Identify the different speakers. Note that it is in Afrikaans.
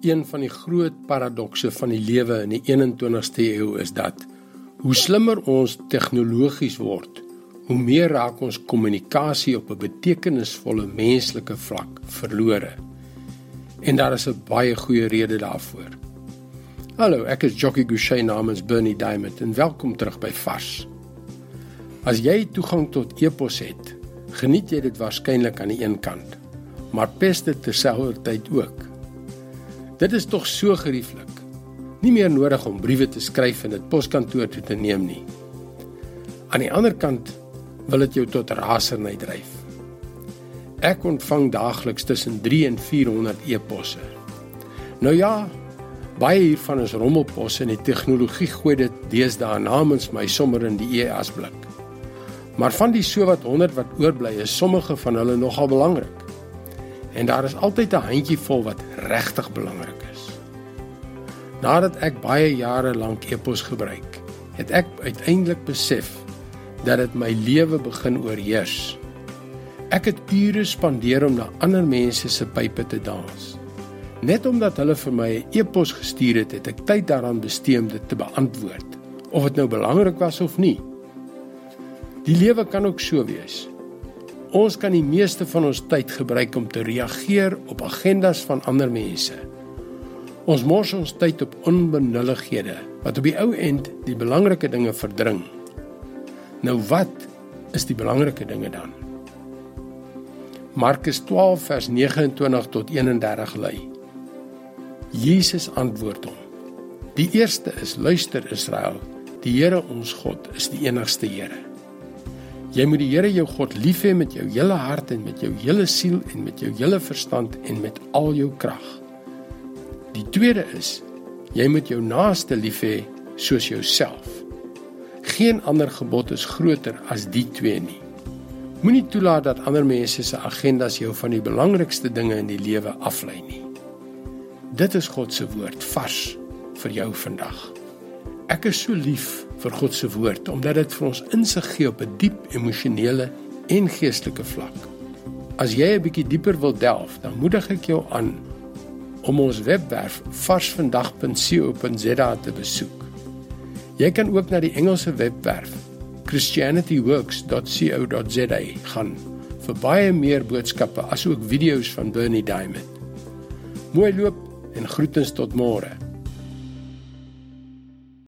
Speaker 1: Een van die groot paradokse van die lewe in die 21ste eeu is dat hoe slimmer ons tegnologies word, hoe meer raak ons kommunikasie op 'n betekenisvolle menslike vlak verlore. En daar is 'n baie goeie rede daarvoor. Hallo, ek is Jockey Gouchee namens Bernie Diamond en welkom terug by Vars. As jy toegang tot e-pos het, geniet jy dit waarskynlik aan die een kant, maar pes dit terselfdertyd ook. Dit is tog so gerieflik. Nie meer nodig om briewe te skryf en dit poskantoor toe te neem nie. Aan die ander kant wil dit jou tot rasery dryf. Ek ontvang daagliks tussen 3 en 400 e-posse. Nou ja, baie hiervan is rommelposse en die tegnologie gooi dit deesdae namens my sommer in die e-asblik. Maar van die sowat 100 wat oorbly, is sommige van hulle nogal belangrik. En daar is altyd 'n handjievol wat regtig belangrik is. Nadat ek baie jare lank e-pos gebruik, het ek uiteindelik besef dat dit my lewe begin oorheers. Ek het ure spandeer om na ander mense se pype te dans. Net omdat hulle vir my 'n e-pos gestuur het, het ek tyd daaraan bestee om dit te beantwoord, of dit nou belangrik was of nie. Die lewe kan ook so wees. Ons kan die meeste van ons tyd gebruik om te reageer op agendas van ander mense. Ons mors ons tyd op onbenullighede wat op die ou end die belangrike dinge verdring. Nou wat is die belangrike dinge dan? Markus 12 vers 29 tot 31 lei. Jesus antwoord hom: Die eerste is luister Israel, die Here ons God is die enigste Here. Jy moet die Here jou God lief hê met jou hele hart en met jou hele siel en met jou hele verstand en met al jou krag. Die tweede is jy moet jou naaste lief hê soos jouself. Geen ander gebod is groter as die twee nie. Moenie toelaat dat ander mense se agendas jou van die belangrikste dinge in die lewe aflei nie. Dit is God se woord vars vir jou vandag. Ek is so lief vir God se woord omdat dit vir ons insig gee op 'n diep emosionele en geestelike vlak. As jy 'n bietjie dieper wil delf, dan moedig ek jou aan om ons webwerf varsvandag.co.za te besoek. Jy kan ook na die Engelse webwerf christianityworks.co.za gaan vir baie meer boodskappe asook video's van Bernie Diamond. Mooi loop en groetens tot môre.